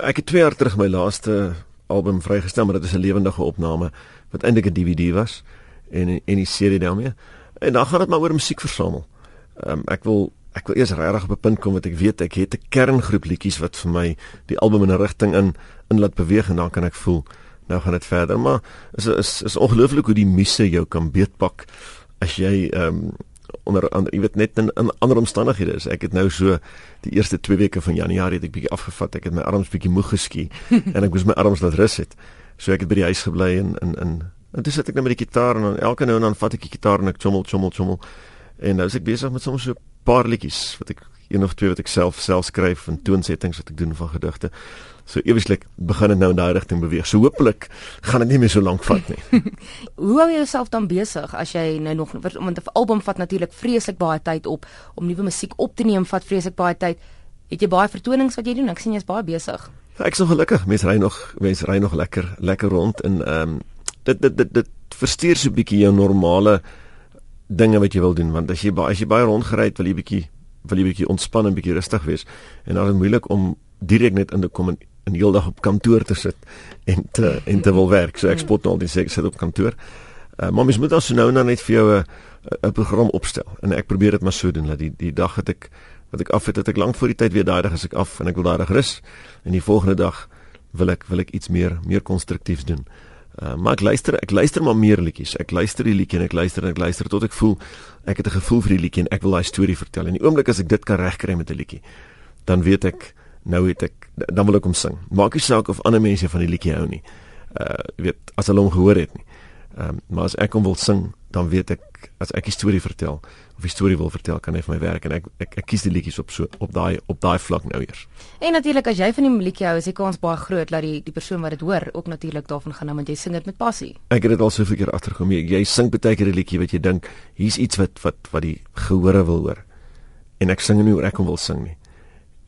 Ek het 2 jaar terug my laaste album vrygestel, maar dit is 'n lewendige opname wat eintlik 'n DVD was en en die serie daarmee. En dan gaan dit maar oor musiek versamel. Ehm um, ek wil ek wil eers regtig op 'n punt kom wat ek weet ek het 'n kerngroep liedjies wat vir my die album in 'n rigting in in laat beweeg en dan kan ek voel nou gaan dit verder. Maar is is is ongelooflik hoe die muse jou kan beetpak as jy ehm um, onder ander jy weet net in, in ander omstandighede is. Ek het nou so die eerste 2 weke van Januarie het ek bietjie afgevat. Ek het my arms bietjie moeg geskie en ek moes my arms laat rus het. So ek het by die huis gebly en in in en toe sit ek net met die gitaar en dan elke nou en dan vat ek die gitaar en ek chommel chommel chommel. En nou is ek besig met soms so 'n paar liedjies wat ek een of twee wat ek self self skryf en toonsettings wat ek doen van gedigte. So eweslik begin dit nou in daai rigting beweeg. So hopelik gaan dit nie meer so lank vat nie. Hoe hou jy jouself dan besig as jy nou nog want 'n album vat natuurlik vreeslik baie tyd op om nuwe musiek op te neem, vat vreeslik baie tyd. Het jy baie vertonings wat jy doen? Ek sien jy's baie besig. Ja, ek is nog gelukkig. Mense ry nog, mense ry nog lekker lekker rond en ehm um, dit dit dit dit verstuur so 'n bietjie jou normale dinge wat jy wil doen want as jy as jy baie rondgery het wil jy bietjie wil jy bietjie ontspan en bietjie rustig wees en dan is dit moeilik om direk net in te kom en in die hele dag op kantoor te sit en te en te wil werk. So ek hmm. spot nou al die sê ek sit op kantoor. Uh, maar mens moet also nou net vir jou 'n 'n program opstel en ek probeer dit maar so doen dat die die dag het ek wat ek af het het ek lank voor die tyd weer daai dag as ek af en ek wil daai rus en die volgende dag wil ek wil ek iets meer meer konstruktiefs doen. Uh, maar ek luister ek luister maar meer liedjies. Ek luister die liedjie en ek luister en ek luister tot ek voel ek het 'n gevoel vir die liedjie en ek wil daai storie vertel. En die oomblik as ek dit kan regkry met 'n liedjie, dan weet ek nou het ek dan wil ek hom sing. Maak nie saak of ander mense van die liedjie hou nie. Uh weet as hulle hom gehoor het nie. Ehm um, maar as ek hom wil sing, dan weet ek as ek 'n storie vertel of 'n storie wil vertel, kan hy vir my werk en ek ek, ek kies die liedjies op so op daai op daai vlak nou eers. En natuurlik as jy van die liedjie hou, is die kans baie groot dat die die persoon wat dit hoor ook natuurlik daarvan gaan hou want jy sing dit met passie. Ek het dit al soveel keer agtergekom. Jy, jy sing baie keer 'n liedjie wat jy dink hier's iets wat wat wat die gehore wil hoor. En ek sing nie oor ek hom wil sing nie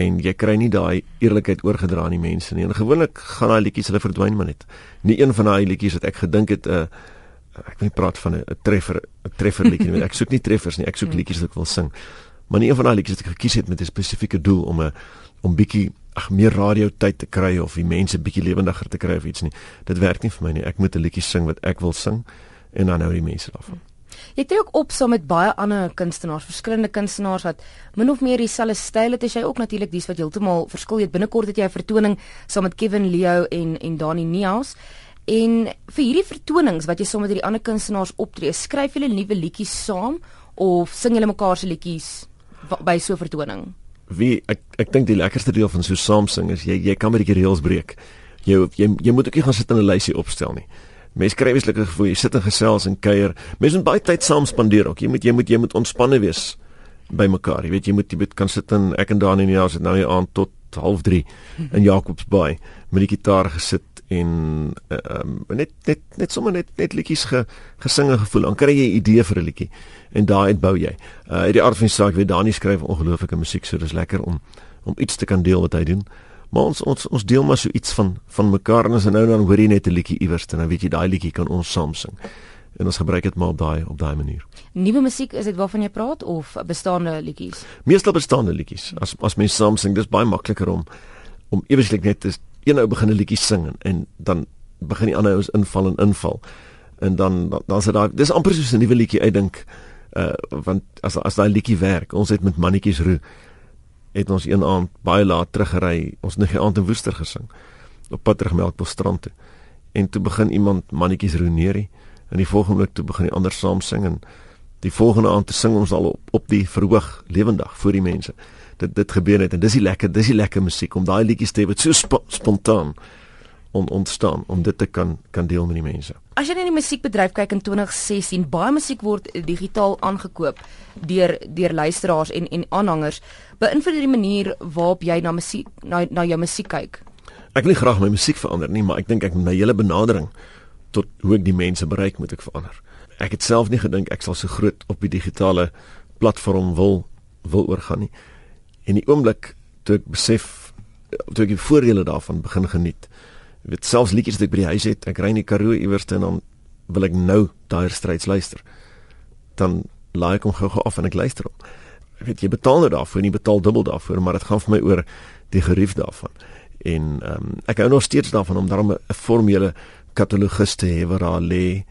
en jy kry nie daai eerlikheid oorgedra aan die mense nie. En gewoonlik gaan daai liedjies hulle verdwyn maar net. Nie een van daai liedjies wat ek gedink het 'n uh, eh, ek wil nie praat van 'n treffer 'n treffer liedjie nie. Ek soek nie treffers nie. Ek soek liedjies wat ek wil sing. Maar nie een van daai liedjies wat ek gekies het met 'n spesifieke doel om 'n om bietjie ag meer radio tyd te kry of die mense bietjie lewendiger te kry of iets nie. Dit werk nie vir my nie. Ek moet 'n liedjie sing wat ek wil sing en dan nou die mense daarvan. Jy tree ook op saam met baie ander kunstenaars, verskillende kunstenaars wat min of meer dieselfde styl het as jy ook natuurlik dies wat heeltemal verskil. Jy het binnekort het jy 'n vertoning saam met Kevin Leo en en Dani Neus. En vir hierdie vertonings wat jy saam met hierdie ander kunstenaars optree, skryf julle nuwe liedjies saam of sing julle mekaar se liedjies by so 'n vertoning? Wie ek ek dink die lekkerste deel van so saam sing is jy jy kan met die reëls breek. Jy jy jy moet ook nie gaan sit en 'n lysie opstel nie. Mens kry weslike gevoel jy sit en gesels en kuier. Mens moet baie tyd saam spandeer ook. Jy moet jy moet jy moet ontspanne wees by mekaar. Jy weet jy moet jy moet kan sit en ek en Dani en Jas het nou hier aan tot 0.30 in Jacobsbaai met die gitaar gesit en ehm um, net net net sommer net net liedjies ge, gesinge gevoel. Dan kry jy 'n idee vir 'n liedjie en daai uitbou jy. Uh uit die aard van die saak weet Dani skryf ongelooflike musiek, so dis lekker om om iets te kan deel wat hy doen. Maar ons ons ons deel maar so iets van van mekaar en as nou dan hoor jy net 'n liedjie iewers en dan weet jy daai liedjie kan ons saam sing. En ons gebruik dit maar op daai op daai manier. Nuwe musiek is dit waarvan jy praat of bestaande liedjies? Meestal bestaande liedjies. As as mens saam sing, dis baie makliker om om eweslik net te een ou begin 'n liedjie sing en, en dan begin die ander ouens inval en inval. En dan dan, dan sit daar dis amper soos 'n nuwe liedjie uitdink. Uh want as as daai liedjie werk, ons het met mannetjies roe het ons een aand baie laat teruggery. Ons het 'n aand in Woester gesing op pad terug Melkbos strand toe. En toe begin iemand mannetjies roeneerie en die volgende oomblik toe begin die ander saam sing en die volgende aand te sing ons al op op die verhoog lewendig vir die mense. Dit dit gebeur net en dis die lekker dis die lekker musiek om daai liedjies te hê wat so sp spontaan on, ontstaan om dit te kan kan deel met die mense. As jy net die musiekbedryf kyk in 2016, baie musiek word digitaal aangekoop deur deur luisteraars en en aanhangers. Beïnvloed dit die manier waarop jy na musiek na na jou musiek kyk? Ek wil graag my musiek verander nie, maar ek dink ek my hele benadering tot hoe ek die mense bereik moet ek verander. Ek het self nie gedink ek sal so groot op die digitale platform wil wil oorgaan nie. En die oomblik toe ek besef toe ek die voordele daarvan begin geniet, Jy weet selfs liedjies wat ek by die huis het, ek ry in die Karoo iewers en dan wil ek nou daai stryds luister. Dan laai ek hom gou-gou af en ek luister hom. Ek weet jy betaal nou daarvoor, nie betaal dubbel daarvoor, maar dit gaan vir my oor die gerief daarvan. En ehm um, ek hou nog steeds daarvan om daarmee 'n formele katalogus te hê waar daar lê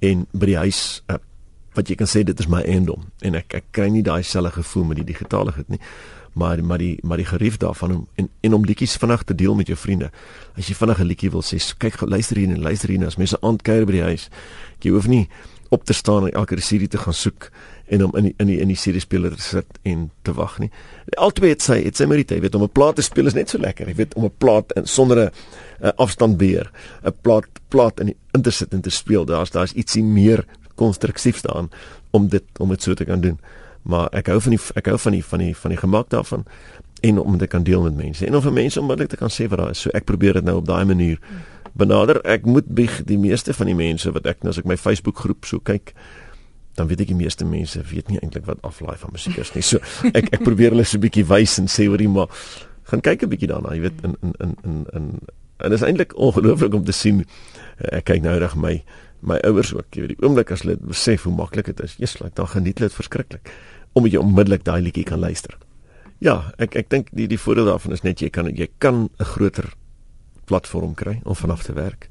en by die huis uh, wat jy kan sê dit is my eiendom en ek ek kry nie daai selfe gevoel met die digitale goed nie maar maar die maar die gerief daarvan om en en om liedjies vinnig te deel met jou vriende. As jy vinnig 'n liedjie wil sê, kyk luister hier en luister hier as mense aandkuier by die huis. Jy hoef nie op te staan en elke CD te gaan soek en om in die, in die in die CD speler te sit en te wag nie. Altwee het sy het sy jy weet om 'n plaat te speel is net so lekker. Jy weet om 'n plaat in sonder 'n uh, afstandbeheer, 'n plaat plaat in die in te sit en te speel. Daar's daar's ietsie meer konstruksiefs daarin om dit om dit so te kan doen. Maar ek hou van die ek hou van die van die van die gemak daarvan en om dit kan deel met mense. En of vir mense onmiddellik te kan sê wat daar is. So ek probeer dit nou op daai manier benader. Ek moet bieg die meeste van die mense wat ek as ek my Facebook groep so kyk dan weet ek die meeste mense weet nie eintlik wat aflaai van musiek is nie. So ek ek probeer hulle so 'n bietjie wys en sê jy maar gaan kyk 'n bietjie daarna, jy weet in in in in in en dit is eintlik ongelooflik om te sien. Ek kyk nou reg my my ouers ook, jy weet die oomblik as hulle besef hoe maklik dit is. Jesus, like, dan geniet hulle dit verskriklik omdat jy onmiddellik daai liedjie kan luister. Ja, ek ek dink die die voordeel daarvan is net jy kan jy kan 'n groter platform kry om vanaf te werk.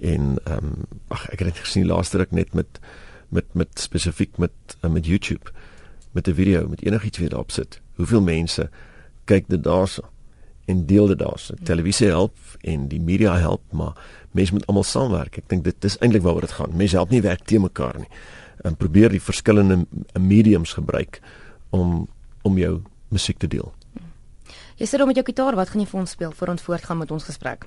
En ehm um, ag ek het dit gesien laaste ruk net met met met spesifiek met uh, met YouTube met 'n video met enigiets wat daarop sit. Hoeveel mense kyk dit daarso en deel dit daarso. Televisie help en die media help, maar mense moet almal saamwerk. Ek dink dit is eintlik waaroor dit gaan. Mense help nie werk te mekaar nie. En probeer die verskillende mediums gebruik om om jou musiek te deel. Jy sit dan met jou gitaar, wat gaan jy vir ons speel voor ons voortgaan met ons gesprek?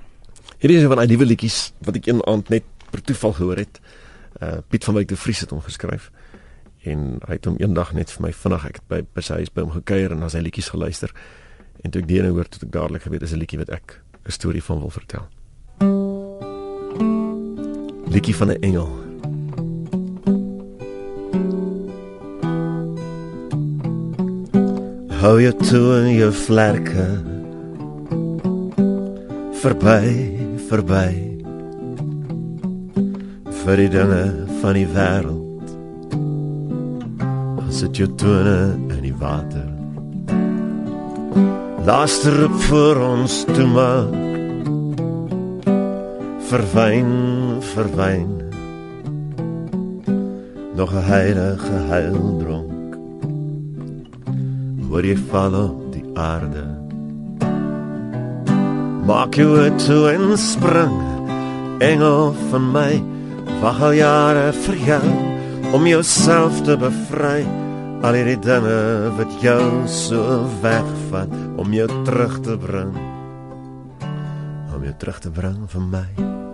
Hierdie is een van die nuwe liedjies wat ek een aand net per toeval gehoor het. Uh Piet van Wyk de Vries het hom geskryf en hy het hom eendag net vir my vinnig ek het by by sy huis by hom gekuier en na sy liedjies geluister. En toe ek die ene hoor, het ek dadelik geweet dis 'n liedjie wat ek 'n storie van wil vertel. Liedjie van 'n engel. Hou jou toe in jou vlerke. Verby verby. Vir die dinge van die wêreld. As dit jou tone in die water. Laaste roep vir ons toe maak verwyn verwyn. Nog 'n heilige heildronk hoor jy val op die aarde? Maak jou toe en spring engel van my. Wag al jare vir jou om jouself te bevry. Al hierdie dinge wat jou so wegvat om jou terug te bring. Om jou terug te bring vir my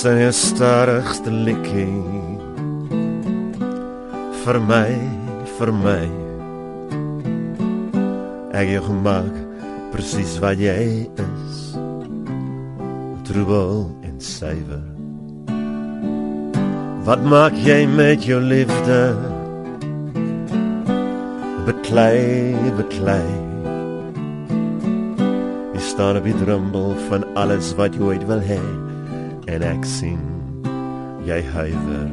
sy starigste liedjie vir my vir my ek jou gemaak presies wat jy is. Troebel en suiwer wat maak jy met jou liefde? Beklei beklei. Jy staan op die drempel van alles wat jy ooit wil hê en ek sien jy huiwer.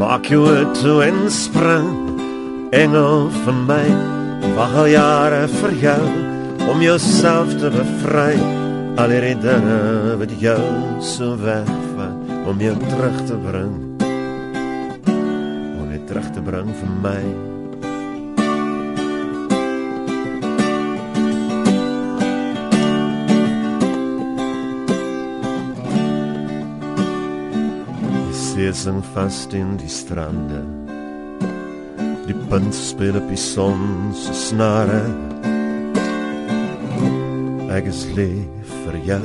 Maak jou toe en spring engel van my. Wag al jare vir jou om jouself te bevry. Al die dinge wat jou so wegvat om jou terug te bring. Om jou terug te bring vir my sing vast in die strande. Die punt speel op die son se snare. Ek is lief vir jou.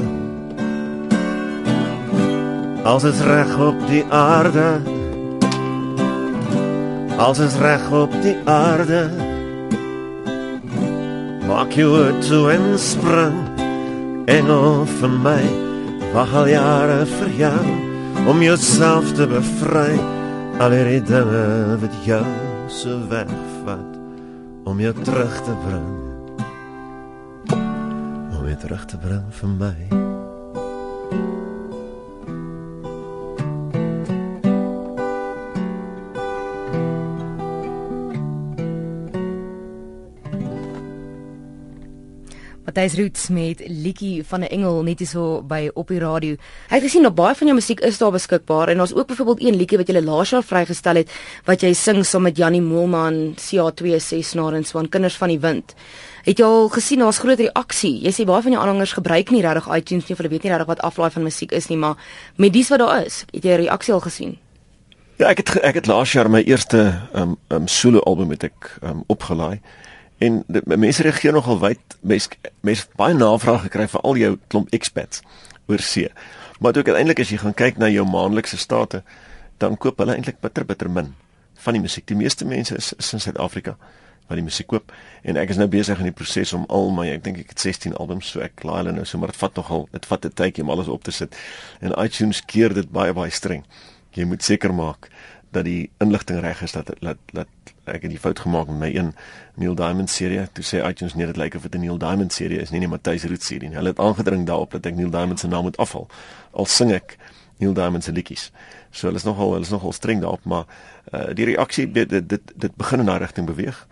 Als is reg op die aarde. Als is reg op die aarde. Maak jou toe en spring. Engel van my Wag al jare vir jou om jouself te bevry al die dinge wat jou so wegvat om jou terug te bring om jou terug te bring vir my Matthys Roots met liedjie van 'n engel net hierso by op die radio. Hy het gesien dat baie van jou musiek is daar beskikbaar en daar's ook byvoorbeeld een liedjie wat jy laas jaar vrygestel het wat jy sing saam met Jannie Moelman, CA26 Snare en Swan Kinders van die Wind. Het jy al gesien daar's groot reaksie? Jy sê baie van jou aanhangers gebruik nie regtig iTunes nie, hulle weet nie regtig wat aflaai van musiek is nie, maar met dies wat daar is, het jy reaksie al gesien? Ja, ek het ek het laas jaar my eerste um um solo album met ek um opgelaai. En die, mense reageer nogal wyd. Mense mense baie navraag gekry vir al jou klomp expats oor see. Maar ook uiteindelik as jy gaan kyk na jou maandelikse state, dan koop hulle eintlik bitter bitter min van die musiek. Die meeste mense is, is in Suid-Afrika wat die musiek koop en ek is nou besig in die proses om al my ek dink ek het 16 albums so ek laai hulle nou so maar dit vat nogal dit vat 'n tydjie om alles op te sit. En iTunes keer dit baie baie streng jy moet seker maak dat die inligting reg is dat dat dat ek het die fout gemaak met my een Neil Diamond serie. Toe sê iTunes nee dit lyk of dit 'n Neil Diamond serie is. Nie nie Matthys Root serie nie. Hulle het aangedring daarop dat ek Neil Diamond se naam moet afval al sing ek Neil Diamond se liedjies. So hulle is nogal hulle is nogal streng daarop maar uh, die reaksie dit dit dit, begin in daai rigting beweeg.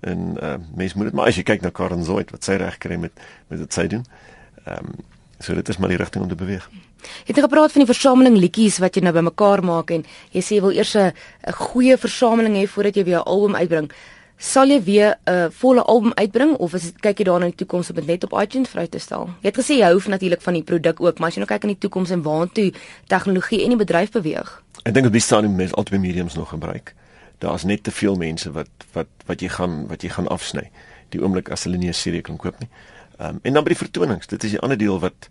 En uh, mense moet dit maar as jy kyk na Karen Zoid wat sy reg kry met met wat sy doen ehm um, So dit is maar die rigting om te beweeg. Jy het gepraat van die versameling liedjies wat jy nou bymekaar maak en jy sê jy wil eers 'n goeie versameling hê voordat jy weer 'n album uitbring. Sal jy weer 'n volle album uitbring of is kyk jy daarna in die toekoms om dit net op iTunes vry te stel? Jy het gesê jy hou natuurlik van die produk ook, maar as jy nou kyk in die toekoms en waartoe tegnologie en die bedryf beweeg. Ek dink op die stadium mense altyd mediums nog gebruik. Daar's net te veel mense wat wat wat jy gaan wat jy gaan afsny. Die oomblik as hulle nie 'n serie kan koop nie. Ehm um, en dan by die vertonings, dit is die ander deel wat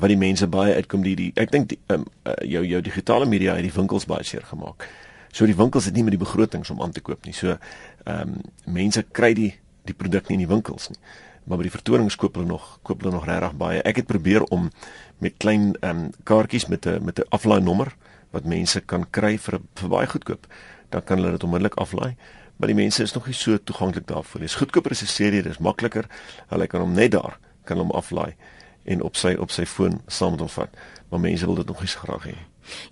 wat die mense baie uitkom die, die ek dink um, uh, jou jou digitale media het die winkels baie seer gemaak. So die winkels het nie met die begrotings om aan te koop nie. So ehm um, mense kry die die produk nie in die winkels nie. Maar by die vertonings koop hulle nog koop hulle nog regtig baie. Ek het probeer om met klein ehm um, kaartjies met 'n met 'n aflaai nommer wat mense kan kry vir vir baie goedkoop. Dan kan hulle dit onmiddellik aflaai maar die mense is nog nie so toeganklik daarvoor nie. Dis goedkoper as 'n serie, dis makliker. Hulle kan hom net daar kan hom aflaai en op sy op sy foon saam met hom vat. Maar mense wil dit nog nie so graag hê.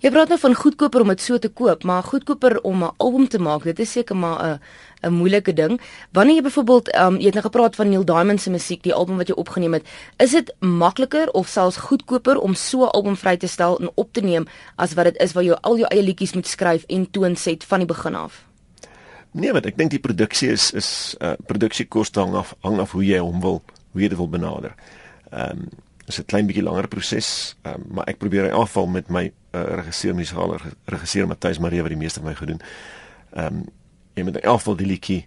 Jy praat nou van goedkoper om dit so te koop, maar goedkoper om 'n album te maak, dit is seker maar 'n 'n moeilike ding. Wanneer jy byvoorbeeld um, jy het nou gepraat van Neil Diamond se musiek, die album wat jy opgeneem het, is dit makliker of selfs goedkoper om so 'n album vry te stel en op te neem as wat dit is waar jy al jou eie liedjies moet skryf en toonset van die begin af? Nee, wat ek dink die produksie is is uh produksiekoste hang af hang af hoe jy hom wil, hoe jy dit wil benader. Ehm um, is 'n klein bietjie langer proses, ehm um, maar ek probeer in afval met my uh, regisseur musiale regisseur Matthys Marie wat die meeste van my gedoen. Ehm um, jy moet in afval die liedjie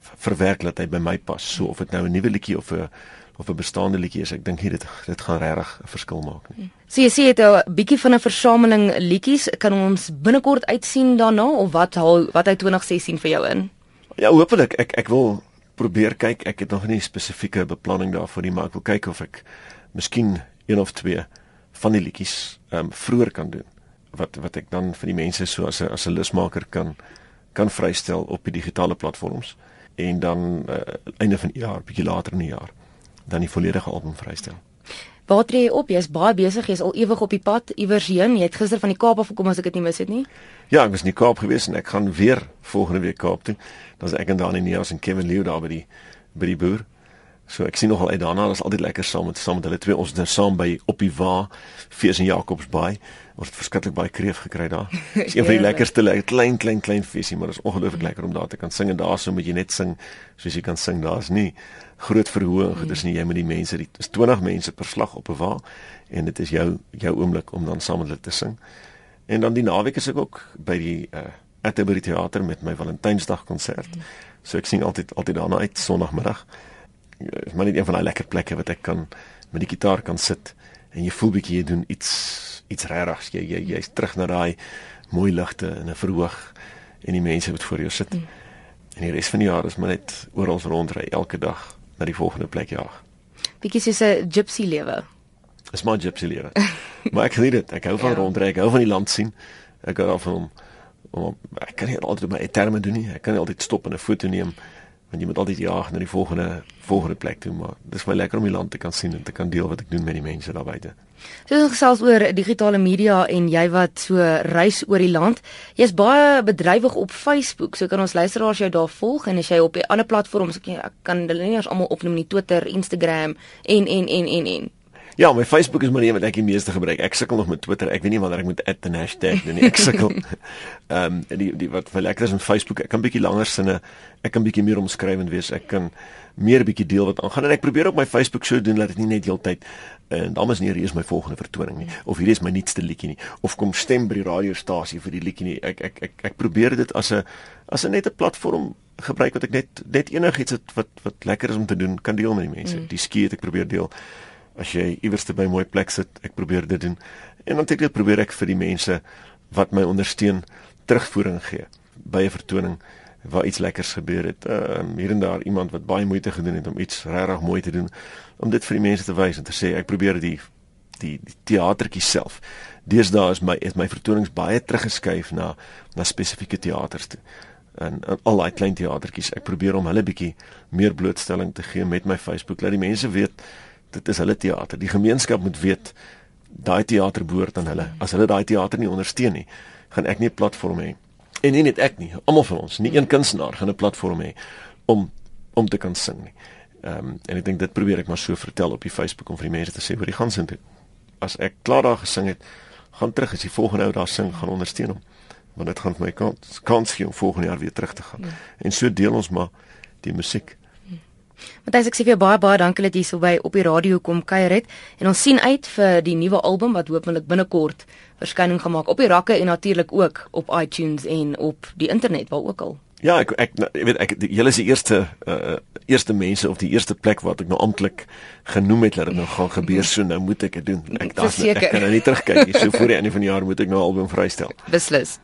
verwerk dat hy by my pas. So of dit nou 'n nuwe liedjie of 'n of 'n bestaande liedjie is, ek dink hier dit dit gaan regtig 'n verskil maak nie. So jy sê jy het 'n bietjie van 'n versameling liedjies, kan ons binnekort uitsien daarna of wat haal wat hy 2016 vir jou in? Ja, hopelik. Ek ek wil probeer kyk. Ek het nog nie spesifieke beplanning daarvoor nie, maar ek wil kyk of ek miskien een of twee van die liedjies ehm um, vroeër kan doen wat wat ek dan vir die mense so as 'n as 'n lusmaker kan kan vrystel op die digitale platforms en dan uh, einde van die jaar, bietjie later in die jaar dan die volledige album vrystel. Waar tree jy op? Jy's baie besig, jy's al ewig op die pad iewers heen. Jy het gister van die Kaap af gekom as ek dit nie mis het nie. Ja, ek was in die Kaap gewees en ek gaan weer volgende week Kaap toe. Dan is ek en Dani Neus en Kevin Leo daar by die by die boer. So ek sien nogal uit daarna, dit is altyd lekker saam met saam met hulle twee. Ons is nou saam by op die Wa, Fees en Jakobsbaai. Ons het verskriklik baie kreef gekry daar. Dis een van die lekkerste klein klein klein feesie, maar dit is ongelooflik lekker om daar te kan sing en daarso moet jy net sing soos jy kan sing. Daar's nie groot verhoog, dit is nie jy met die mense, dit is 20 mense per slag op 'n wa en dit is jou jou oomblik om dan saam met hulle te sing. En dan die naweek is ek ook by die uh Atterbury Theater met my Valentynsdag konsert. So ek sien altyd altyd daarna uit Sondagmiddag. Is maar net een van daai lekker plekke wat ek kan met die gitaar kan sit en jy voel bietjie jy doen iets iets regtig. Jy jy jy's terug na daai mooi ligte in 'n verhoog en die mense wat voor jou sit. Mm. En die res van die jaar is maar net oral rondry elke dag na die volgende plek jaag. Bietjie soos 'n gypsy lewe. Is maar gypsy lewe. maar ek geniet dit. Ek hou van ja. rondry, ek hou van die land sien. Ek hou van om om ek kan nie altyd my terme doen nie. Ek kan nie altyd stop en 'n foto neem want jy moet altyd jaag na die volgende volgende plek toe maar dis my lekker om die land te kan sien en te kan deel wat ek doen met die mense daar buite. So ons gesels oor digitale media en jy wat so reis oor die land. Jy's baie bedrywig op Facebook. So kan ons luisteraars jou daar volg en as jy op die ander platforms ek kan hulle nie eens almal opnoem nie, Twitter, Instagram en en en en en. Ja, my Facebook is maar een wat ek die meeste gebruik. Ek sukkel nog met Twitter. Ek weet nie wanneer ek moet add 'n hashtag doen nie. Ek sukkel. Ehm um, die die wat vir lekker is met Facebook. Ek kan bietjie langer sinne, ek kan bietjie meer omskrywend wees. Ek kan meer bietjie deel wat aangaan en ek probeer op my Facebook so doen dat dit nie net heeltyd en dan is nie hier is my volgende vertoning nie of hier is my nuutste liedjie nie of kom stem by die radiostasie vir die liedjie nie. Ek ek ek ek probeer dit as 'n as 'n net 'n platform gebruik wat ek net net enigiets wat wat lekker is om te doen kan deel met die mense. Mm. Die skiet ek probeer deel as jy iewers te by mooi plek sit, ek probeer dit doen. En dan teenoor probeer ek vir die mense wat my ondersteun terugvoering gee by 'n vertoning waar iets lekkers gebeur het. Ehm um, hier en daar iemand wat baie moeite gedoen het om iets regtig mooi te doen om dit vir die mense te wys en te sê ek probeer die die, die teatertjie self. Deesdae is my is my vertonings baie teruggeskuif na na spesifieke teaters toe. En, en al daai klein teatertjies, ek probeer om hulle bietjie meer blootstelling te gee met my Facebook. Laat die mense weet dit is hulle teater. Die gemeenskap moet weet daai teater behoort aan hulle. As hulle daai teater nie ondersteun nie, gaan ek nie 'n platform hê. En nie net ek nie, almal van ons, nie een kunstenaar gaan 'n platform hê om om te kan sing nie. Ehm um, en ek dink dit probeer ek maar so vertel op die Facebook om vir die mense te sê wat die gaan sing toe. As ek klaar daar gesing het, gaan terug as die volgende ou daar sing, gaan ondersteun hom. Want dit gaan vir my kans kans gee om volgende jaar weer terug te gaan. Ja. En so deel ons maar die musiek. Matthys ek sê vir jou baie baie dankie dat jy so by op die radio kom kuier het en ons sien uit vir die nuwe album wat hopelik binnekort verskyning gaan maak op die rakke en natuurlik ook op iTunes en op die internet waar ook al. Ja, ek ek jy weet ek julle is die eerste uh eerste mense of die eerste plek wat ek nou amptelik genoem het dat dit nou gaan gebeur so nou moet ek dit doen. Ek dink ek kan nou nie terugkyk nie. So voor die einde van die jaar moet ek nou album vrystel. Beslis.